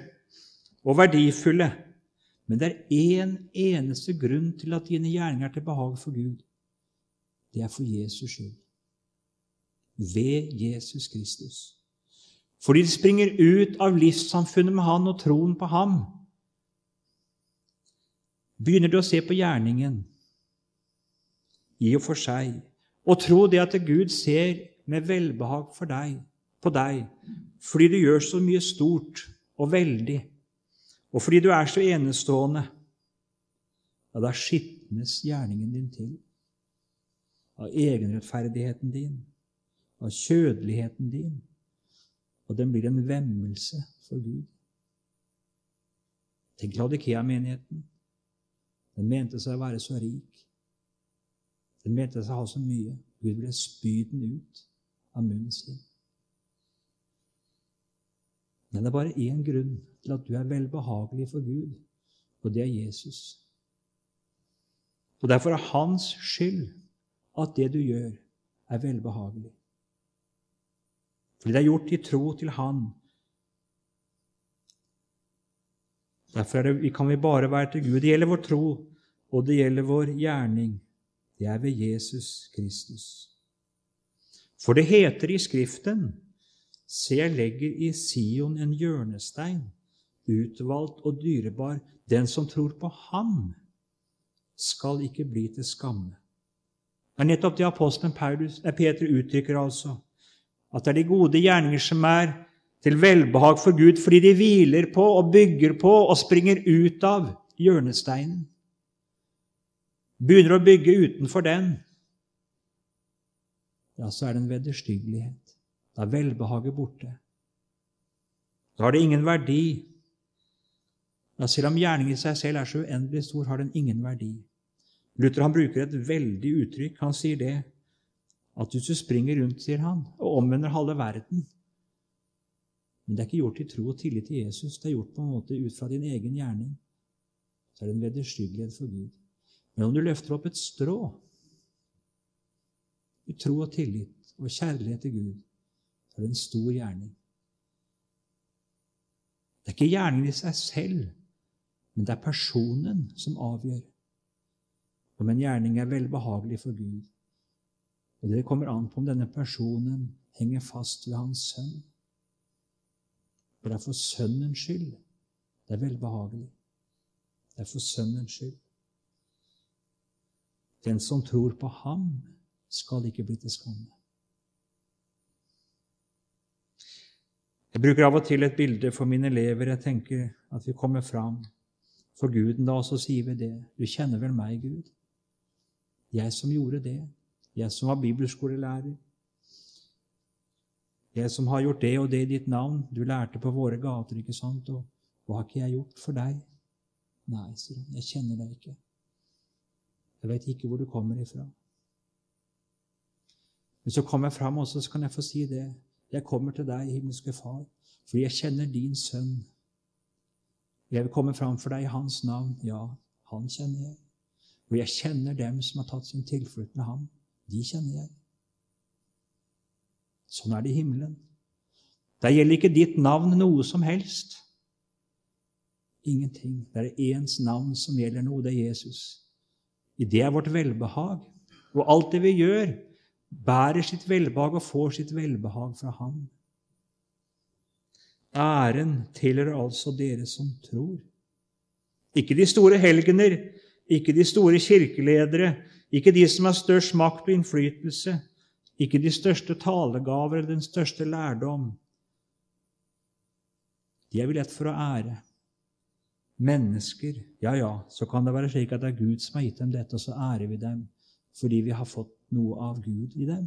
og verdifulle, men det er én eneste grunn til at dine gjerninger er til behag for Gud. Det er for Jesus skyld ved Jesus Kristus. Fordi det springer ut av livssamfunnet med Han og troen på Ham. Begynner du å se på gjerningen i og for seg og tro det at Gud ser med velbehag for deg, på deg fordi du gjør så mye stort og veldig, og fordi du er så enestående, ja, da skitnes gjerningen din til av egenrettferdigheten din, av kjødeligheten din, og den blir en vemmelse for Gud. Tenk Laudikea-menigheten. Den mente seg å være så rik. Den mente seg ha så mye. Gud ville spy den ut av munnen sin. Men det er bare én grunn til at du er velbehagelig for Gud, og det er Jesus. Og Derfor er hans skyld at det du gjør, er velbehagelig. Fordi det er gjort i tro til Han. Derfor det, kan vi bare være til Gud. Det gjelder vår tro, og det gjelder vår gjerning. Det er ved Jesus Kristus. For det heter i Skriften Se, jeg legger i Sion en hjørnestein, utvalgt og dyrebar. Den som tror på Ham, skal ikke bli til skamme. Det nettopp det apostelen Peter uttrykker, altså. At det er de gode gjerninger som er til velbehag for Gud fordi de hviler på og bygger på og springer ut av hjørnesteinen. Begynner å bygge utenfor den, ja, så er det en vederstyggelighet. Da er velbehaget borte. Da har det ingen verdi. Ja, selv om gjerningen i seg selv er så uendelig stor, har den ingen verdi. Luther han bruker et veldig uttrykk. Han sier det at hvis du springer rundt, sier han, og omvender halve verden Men det er ikke gjort i tro og tillit til Jesus. Det er gjort på en måte ut fra din egen gjerning. Så er det en vederstyggelighet for Gud. Men om du løfter opp et strå i tro og tillit og kjærlighet til Gud, så er det en stor gjerning. Det er ikke gjerningen i seg selv, men det er personen som avgjør om en gjerning er velbehagelig for Gud. Og Det kommer an på om denne personen henger fast ved hans sønn. For det er for sønnens skyld det er velbehagelig. Det er for sønnens skyld. Den som tror på ham, skal ikke bli til skamme. Jeg bruker av og til et bilde for mine elever. Jeg tenker at vi kommer fram for Guden da, og så sier vi det. Du kjenner vel meg, Gud? Jeg som gjorde det. Jeg som var bibelskolelærer. Jeg som har gjort det og det i ditt navn. Du lærte på våre gater, ikke sant? Og hva har ikke jeg gjort for deg? Nei, sier han, jeg kjenner deg ikke. Jeg vet ikke hvor du kommer ifra. Men så kommer jeg fram også, så kan jeg få si det. Jeg kommer til deg, himmelske Far, fordi jeg kjenner din sønn. Jeg vil komme fram for deg i hans navn. Ja, han kjenner jeg. Og jeg kjenner dem som har tatt sin tilflukt med ham. De kjenner jeg. Sånn er det i himmelen. Der gjelder ikke ditt navn noe som helst. Ingenting. Det er ens navn som gjelder noe. Det er Jesus. I det er vårt velbehag. Og alt det vi gjør, bærer sitt velbehag og får sitt velbehag fra Ham. Æren tilhører altså dere som tror. Ikke de store helgener, ikke de store kirkeledere, ikke de som har størst makt og innflytelse, ikke de største talegaver eller den største lærdom. De er vi lett for å ære. Mennesker, ja, ja, så kan det være slik at det er Gud som har gitt dem dette, og så ærer vi dem fordi vi har fått noe av Gud i dem.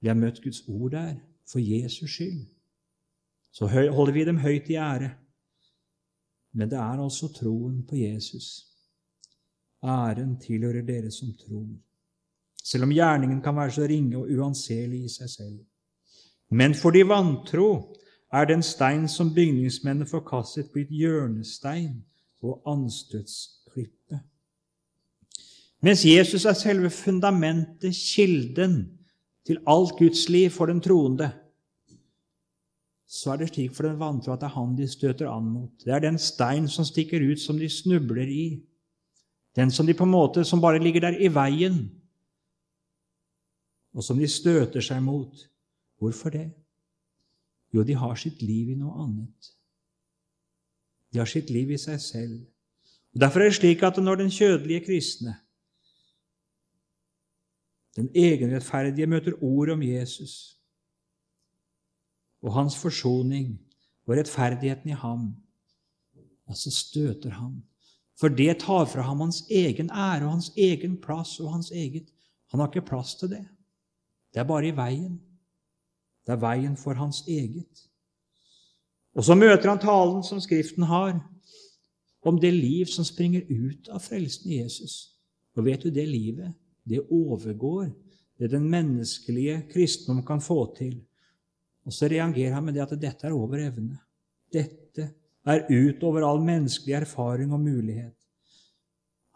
Vi har møtt Guds ord der for Jesus skyld. Så holder vi dem høyt i ære. Men det er altså troen på Jesus Æren tilhører dere som tror, selv om gjerningen kan være så ringe og uanselig i seg selv. Men for de vantro er den stein som bygningsmennene forkastet, blitt hjørnestein og anstøtsklippe. Mens Jesus er selve fundamentet, kilden til alt Guds liv for den troende, så er det slik for den vantro at det er han de støter an mot. Det er den stein som stikker ut, som de snubler i. Den som de på en måte som bare ligger der i veien, og som de støter seg mot. Hvorfor det? Jo, de har sitt liv i noe annet. De har sitt liv i seg selv. Og Derfor er det slik at når den kjødelige kristne, den egenrettferdige, møter ord om Jesus, og hans forsoning og rettferdigheten i ham, ja, så støter han. For det tar fra ham hans egen ære og hans egen plass og hans eget Han har ikke plass til det. Det er bare i veien. Det er veien for hans eget. Og så møter han talen som Skriften har, om det liv som springer ut av frelsen i Jesus. Og vet du, det livet, det overgår det den menneskelige kristendom kan få til. Og så reagerer han med det at dette er over evne. Dette er utover all menneskelig erfaring og mulighet.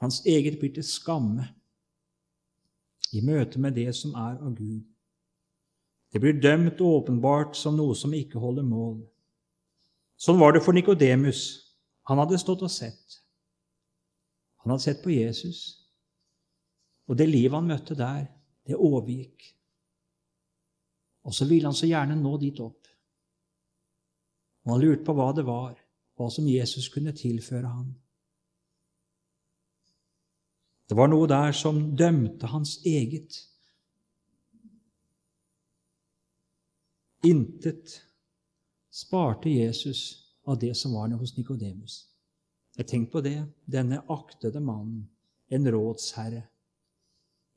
Hans eget blir til skamme i møte med det som er av Gud. Det blir dømt åpenbart som noe som ikke holder mål. Sånn var det for Nikodemus. Han hadde stått og sett. Han hadde sett på Jesus. Og det livet han møtte der, det overgikk. Og så ville han så gjerne nå dit opp. Og han lurte på hva det var, hva som Jesus kunne tilføre ham. Det var noe der som dømte hans eget. Intet sparte Jesus av det som var hos Nikodemus. Tenk på det, denne aktede mannen, en rådsherre,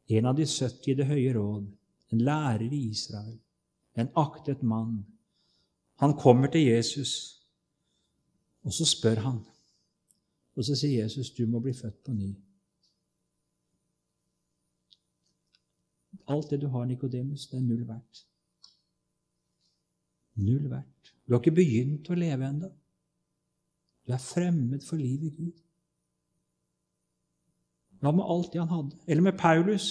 en av de 70 i Det høye råd, en lærer i Israel, en aktet mann. Han kommer til Jesus, og så spør han. Og så sier Jesus, 'Du må bli født på ny'. Alt det du har, Nikodemus, det er null verdt. Null verdt. Du har ikke begynt å leve ennå. Du er fremmed for livet i Gud. Hva med alt det han hadde? Eller med Paulus?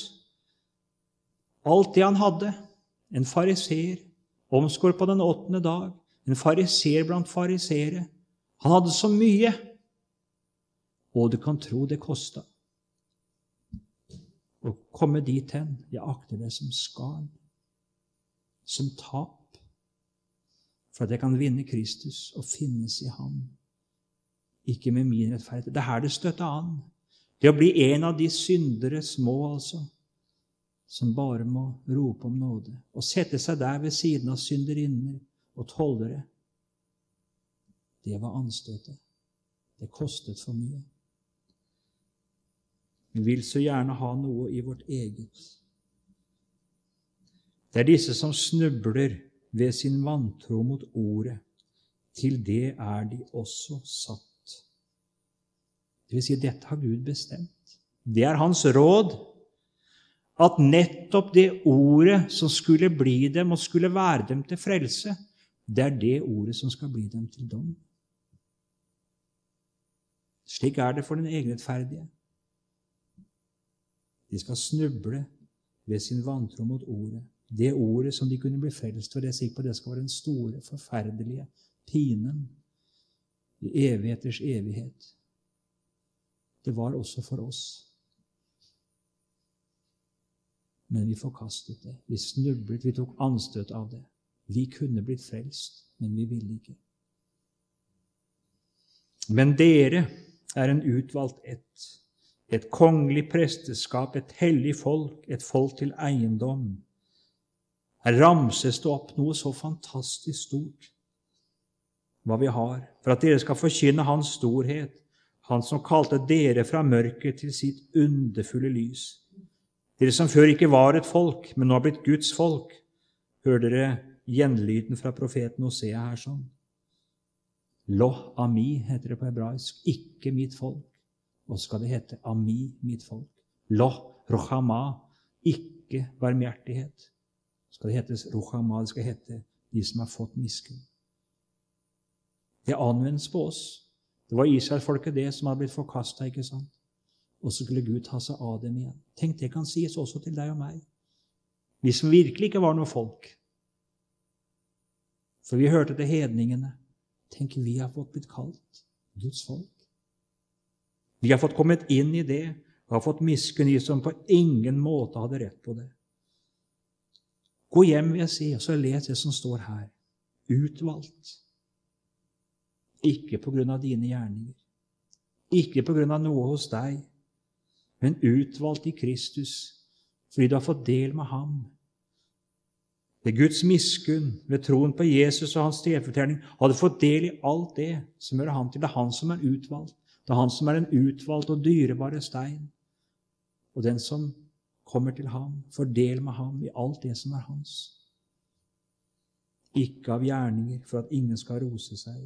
Alt det han hadde. En fariseer, omskåret på den åttende dag. En fariseer blant fariseere. Han hadde så mye. Og du kan tro det kosta. Å komme dit hen, jeg akter det som skarn. som tap, for at jeg kan vinne Kristus og finnes i ham, ikke med min rettferdighet. Det er her det støtter an. Det å bli en av de syndere små, altså, som bare må rope om nåde, og sette seg der ved siden av synderinner og tollere. Det var anstøtet. Det kostet for mye. Vi vil så gjerne ha noe i vårt eget. Det er disse som snubler ved sin vantro mot Ordet. Til det er de også satt. Det vil si, dette har Gud bestemt. Det er Hans råd. At nettopp det ordet som skulle bli dem og skulle være dem til frelse, det er det ordet som skal bli dem til dom. Slik er det for den egenrettferdige. De skal snuble ved sin vantro mot ordet. Det ordet som de kunne bli frelst for. Jeg er sikker på det skal være den store, forferdelige pinen i evigheters evighet. Det var også for oss. Men vi forkastet det. Vi snublet, vi tok anstøt av det. Vi kunne blitt frelst, men vi ville ikke. Men dere er en utvalgt ett, et kongelig presteskap, et hellig folk, et folk til eiendom. Her ramses det opp noe så fantastisk stort, hva vi har, for at dere skal forkynne Hans storhet, Han som kalte dere fra mørket til sitt underfulle lys. Dere som før ikke var et folk, men nå har blitt Guds folk. Hører dere gjenlyden fra profeten Hosea her sånn? Loh ami heter det på hebraisk. Ikke mitt folk. Så skal det hete ami, mitt folk. Loh rochama. Ikke barmhjertighet. Skal det hetes rochama. Det skal hete de som har fått miskunn. Det anvendes på oss. Det var Israelfolket det som hadde blitt forkasta, ikke sant? Og så skulle Gud ta seg av dem igjen. Tenk, det kan sies også til deg og meg. Vi som virkelig ikke var noe folk. For vi hørte til hedningene. Tenk, vi har fått blitt kalt Guds folk. Vi har fått kommet inn i det og har fått miskunn i som på ingen måte hadde rett på det. Gå hjem, vil jeg si, og så les det som står her. Utvalgt. Ikke på grunn av dine gjerninger, ikke på grunn av noe hos deg, men utvalgt i Kristus fordi du har fått del med ham. ved Guds miskunn, ved troen på Jesus og hans stedfortelling, hadde fått del i alt det som gjør han til. Det er han som er utvalgt. Det er han som er den utvalgte og dyrebare stein. Og den som kommer til ham, får del med ham i alt det som er hans. Ikke av gjerninger, for at ingen skal rose seg.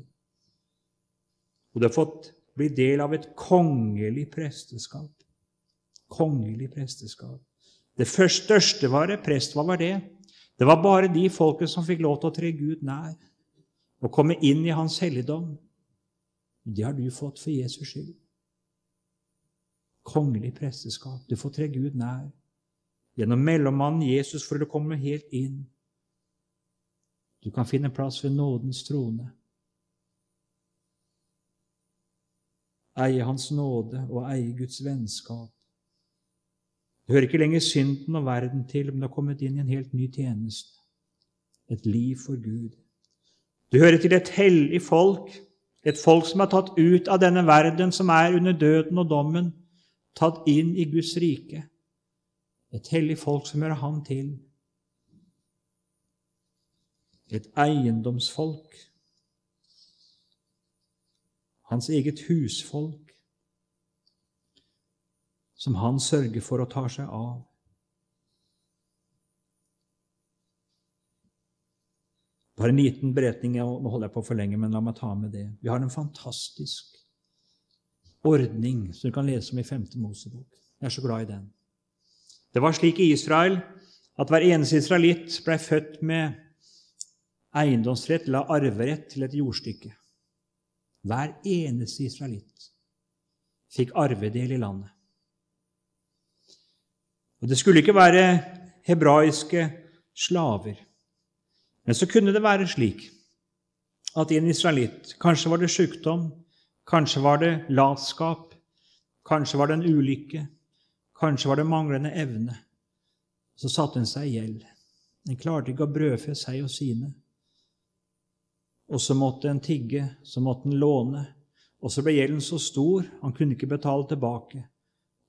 Og du har fått bli del av et kongelig presteskap. Kongelig presteskap. Det første største var det. Prest, hva var det? Det var bare de folket som fikk lov til å tre Gud nær og komme inn i Hans helligdom. Det har du fått for Jesus skyld. Kongelig presteskap. Du får tre Gud nær. Gjennom mellommannen Jesus for du komme helt inn. Du kan finne plass ved nådens trone. Eie Hans nåde og eie Guds vennskap. Du hører ikke lenger synden og verden til, men du har kommet inn i en helt ny tjeneste. Et liv for Gud. Du hører til et hellig folk, et folk som er tatt ut av denne verden, som er under døden og dommen, tatt inn i Guds rike. Et hellig folk som hører Han til. Et eiendomsfolk. Hans eget husfolk som han sørger for og tar seg av. Bare en liten beretning. Nå holder jeg på for lenge, men la meg ta med det. Vi har en fantastisk ordning som du kan lese om i 5. Mosebok. Jeg er så glad i den. Det var slik i Israel at hver eneste israelitt ble født med eiendomsrett eller arverett til et jordstykke. Hver eneste israelitt fikk arvedel i landet. Og Det skulle ikke være hebraiske slaver. Men så kunne det være slik at en israelitt Kanskje var det sykdom, kanskje var det latskap, kanskje var det en ulykke, kanskje var det manglende evne. Så satte hun seg i gjeld. En klarte ikke å brødfø seg og sine. Og så måtte en tigge, så måtte en låne. Og så ble gjelden så stor, han kunne ikke betale tilbake.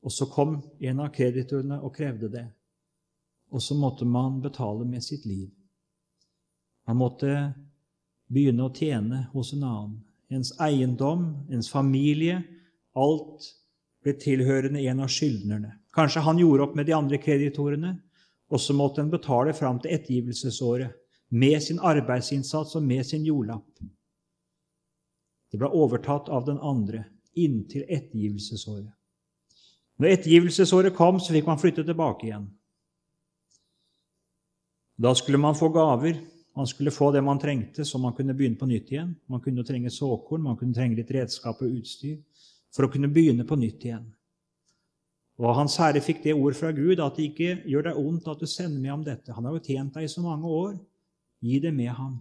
Og så kom en av kreditorene og krevde det. Og så måtte man betale med sitt liv. Man måtte begynne å tjene hos en annen. Ens eiendom, ens familie, alt ble tilhørende en av skyldnerne. Kanskje han gjorde opp med de andre kreditorene, og så måtte en betale fram til ettergivelsesåret med sin arbeidsinnsats og med sin jordlapp. Det ble overtatt av den andre inntil ettergivelsesåret. Når ettergivelsesåret kom, så fikk man flytte tilbake igjen. Da skulle man få gaver. Man skulle få det man trengte, så man kunne begynne på nytt igjen. Man kunne trenge såkorn, man kunne trenge litt redskap og utstyr for å kunne begynne på nytt igjen. Og Hans Herre fikk det ord fra Gud at det ikke gjør deg ondt at du sender med ham dette. Han har jo tjent deg i så mange år. Gi det med ham.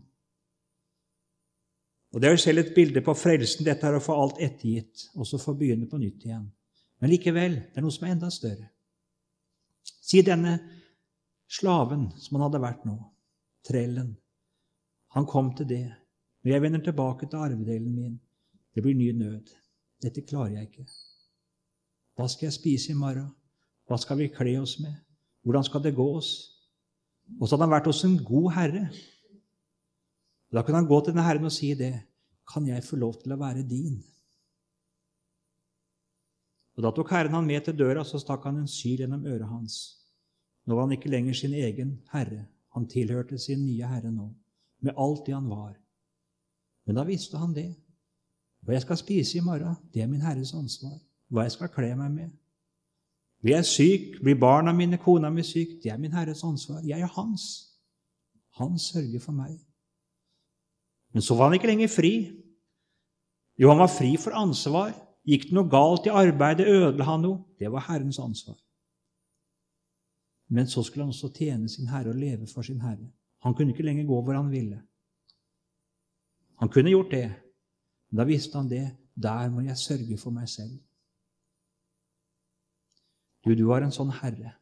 Og Det er jo selv et bilde på frelsen. Dette er å få alt ettergitt, og så få begynne på nytt igjen. Men likevel, det er noe som er enda større. Si denne slaven som han hadde vært nå, trellen. Han kom til det. Når jeg vender tilbake til arvedelen min, det blir ny nød. Dette klarer jeg ikke. Hva skal jeg spise i morgen? Hva skal vi kle oss med? Hvordan skal det gå oss? Og så hadde han vært hos en god herre. Da kunne han gå til denne herren og si det. Kan jeg få lov til å være din? Og Da tok Herren han med til døra, så stakk han en syl gjennom øret hans. Nå var han ikke lenger sin egen herre. Han tilhørte sin nye herre nå, med alt det han var. Men da visste han det. Hva jeg skal spise i morgen, det er min herres ansvar. Hva jeg skal kle meg med. Blir jeg syk, blir barna mine, kona mi syk, det er min herres ansvar. Jeg er hans. Han sørger for meg. Men så var han ikke lenger fri. Jo, han var fri for ansvar. Gikk det noe galt i arbeidet, ødela han noe? Det var Herrens ansvar. Men så skulle han også tjene sin Herre og leve for sin Herre. Han kunne ikke lenger gå hvor han ville. Han kunne gjort det, da visste han det. Der må jeg sørge for meg selv. Du, du har en sånn Herre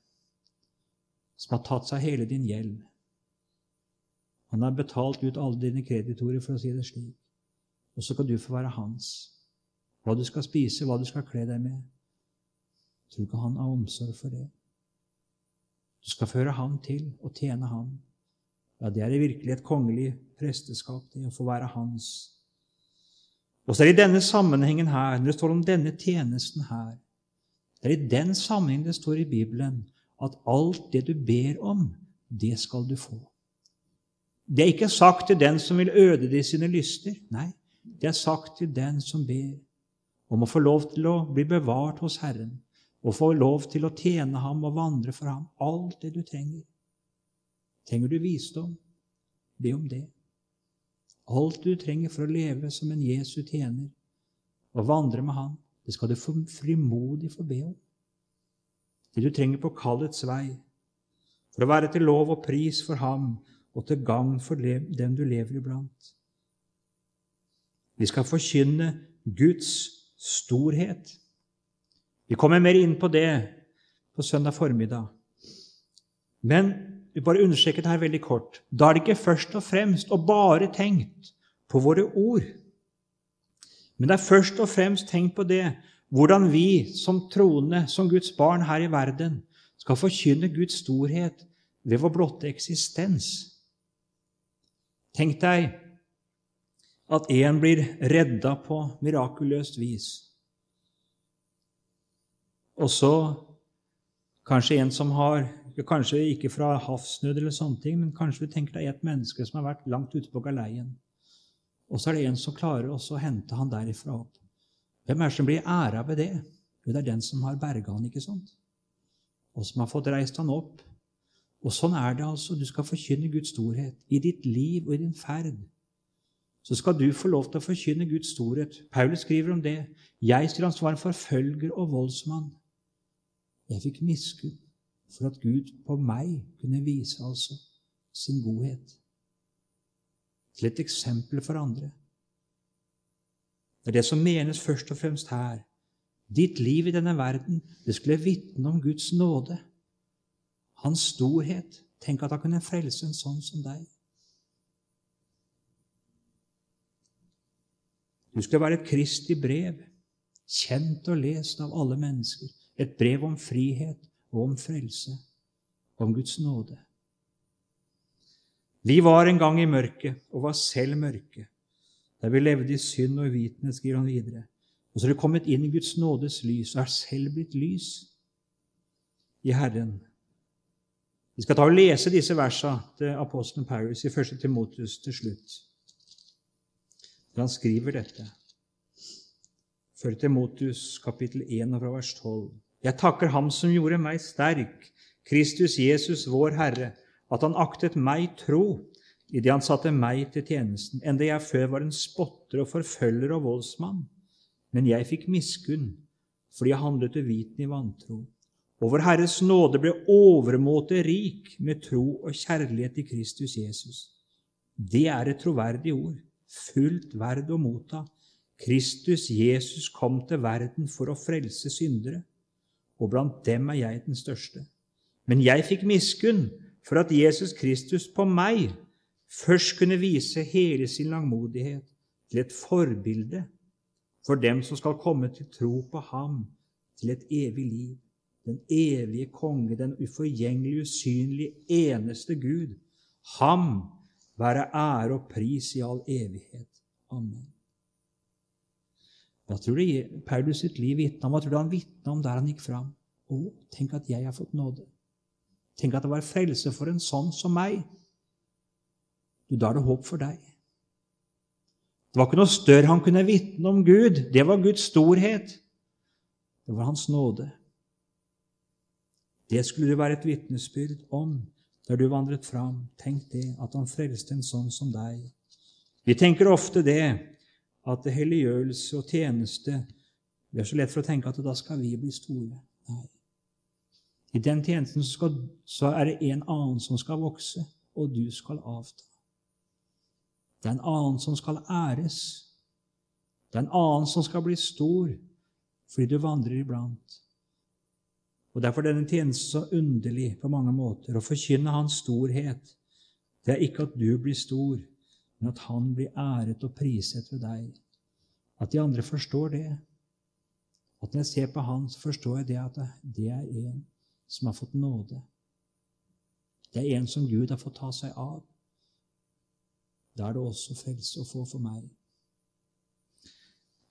som har tatt seg hele din gjeld. Han har betalt ut alle dine kreditorer, for å si det slik. Og så skal du få være hans hva du skal spise, hva du skal kle deg med. Tror ikke han har omsorg for det? Du skal føre ham til og tjene ham. ja, det er i virkelig et kongelig presteskap, det å få være hans. Og så er det i denne sammenhengen her, når det står om denne tjenesten her, det er i den sammenhengen det står i Bibelen at alt det du ber om, det skal du få. Det er ikke sagt til den som vil øde det i sine lyster. Nei, det er sagt til den som ber om å få lov til å bli bevart hos Herren, og få lov til å tjene ham og vandre for ham. Alt det du trenger. Trenger du visdom? Be om det. Alt du trenger for å leve som en Jesu tjener og vandre med ham, det skal du frimodig få be om. Det du trenger på kallets vei, for å være til lov og pris for ham og til gagn for dem du lever iblant. Vi skal forkynne Guds storhet. Vi kommer mer inn på det på søndag formiddag. Men vi bare understreke det her veldig kort. Da er det ikke først og fremst og bare tenkt på våre ord. Men det er først og fremst tenkt på det hvordan vi som troende, som Guds barn her i verden, skal forkynne Guds storhet ved vår blotte eksistens. Tenk deg at en blir redda på mirakuløst vis. Og så kanskje en som har Kanskje ikke fra havsnød, eller sånne ting, men kanskje du tenker deg et menneske som har vært langt ute på galeien. Og så er det en som klarer å hente han derifra opp. Hvem er det som blir æra ved det? Jo, det er den som har berga han, ikke sant? Og som har fått reist han opp. Og sånn er det altså. Du skal forkynne Guds storhet i ditt liv og i din ferd. Så skal du få lov til å forkynne Guds storhet. Paulus skriver om det. Jeg stiller ansvar for følger og voldsmann. Jeg fikk miskudd for at Gud på meg kunne vise altså sin godhet. Til et eksempel for andre. Det er det som menes først og fremst her. Ditt liv i denne verden, det skulle vitne om Guds nåde. Hans storhet. Tenk at han kunne frelse en sånn som deg. Du skulle være et Kristi brev, kjent og lest av alle mennesker. Et brev om frihet og om frelse, om Guds nåde. Vi var en gang i mørket og var selv mørke, der vi levde i synd og uvitenhet, skriver han videre. Og så er det kommet inn i Guds nådes lys og er selv blitt lys i Herren. Vi skal ta og lese disse versene til apostelen Paris i 1. Timotus til slutt. Da han skriver dette. 1. Timotus kapittel 1 fra vers 12. Jeg takker Ham som gjorde meg sterk, Kristus Jesus, vår Herre, at Han aktet meg tro idet Han satte meg til tjenesten, enda jeg før var en spotter og forfølger og voldsmann. Men jeg fikk miskunn fordi jeg handlet uvitende i vantro. Og vår Herres nåde ble overmåte rik med tro og kjærlighet i Kristus Jesus. Det er et troverdig ord, fullt verd å motta. Kristus Jesus kom til verden for å frelse syndere og blant dem er jeg den største. Men jeg fikk miskunn for at Jesus Kristus på meg først kunne vise hele sin langmodighet til et forbilde for dem som skal komme til tro på ham til et evig liv. Den evige konge, den uforgjengelige, usynlige, eneste Gud. Ham være ære og pris i all evighet. Amen. Hva tror du Paulus sitt liv vitna om? Hva tror du han vitna om der han gikk fram? Å, tenk at jeg har fått nåde. Tenk at det var frelse for en sånn som meg. Du, Da er det håp for deg. Det var ikke noe større han kunne vitne om Gud. Det var Guds storhet. Det var Hans nåde. Det skulle du være et vitnesbyrd om der du vandret fram. Tenk det, at han frelste en sånn som deg. Vi tenker ofte det, at helliggjørelse og tjeneste Det er så lett for å tenke at da skal vi bli store. Nei. I den tjenesten skal, så er det en annen som skal vokse, og du skal avta. Det er en annen som skal æres. Det er en annen som skal bli stor fordi du vandrer iblant. Og Derfor er denne tjenesten så underlig på mange måter. Å forkynne Hans storhet, det er ikke at du blir stor, men at Han blir æret og priset ved deg. At de andre forstår det. At når jeg ser på Han, så forstår jeg det at det er en som har fått nåde. Det er en som Gud har fått ta seg av. Da er det også frelse å få for meg.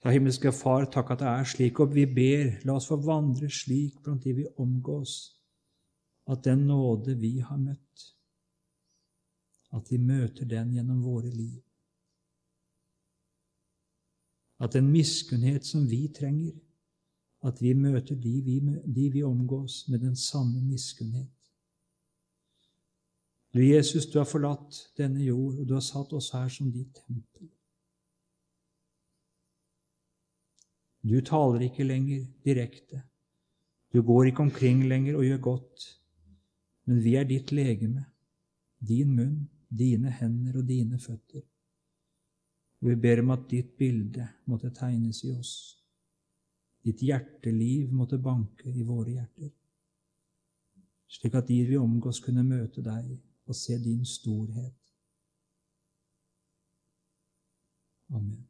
Ja, himmelske Far, takk at det er slik, og vi ber, la oss få vandre slik blant de vi omgås, at den nåde vi har møtt, at vi møter den gjennom våre liv. At den miskunnhet som vi trenger, at vi møter de vi, de vi omgås, med den samme miskunnhet. Du, Jesus, du har forlatt denne jord, og du har satt oss her som ditt tempel. Du taler ikke lenger direkte. Du går ikke omkring lenger og gjør godt. Men vi er ditt legeme, din munn, dine hender og dine føtter. Og vi ber om at ditt bilde måtte tegnes i oss. Ditt hjerteliv måtte banke i våre hjerter, slik at de vi omgås, kunne møte deg og se din storhet. Amen.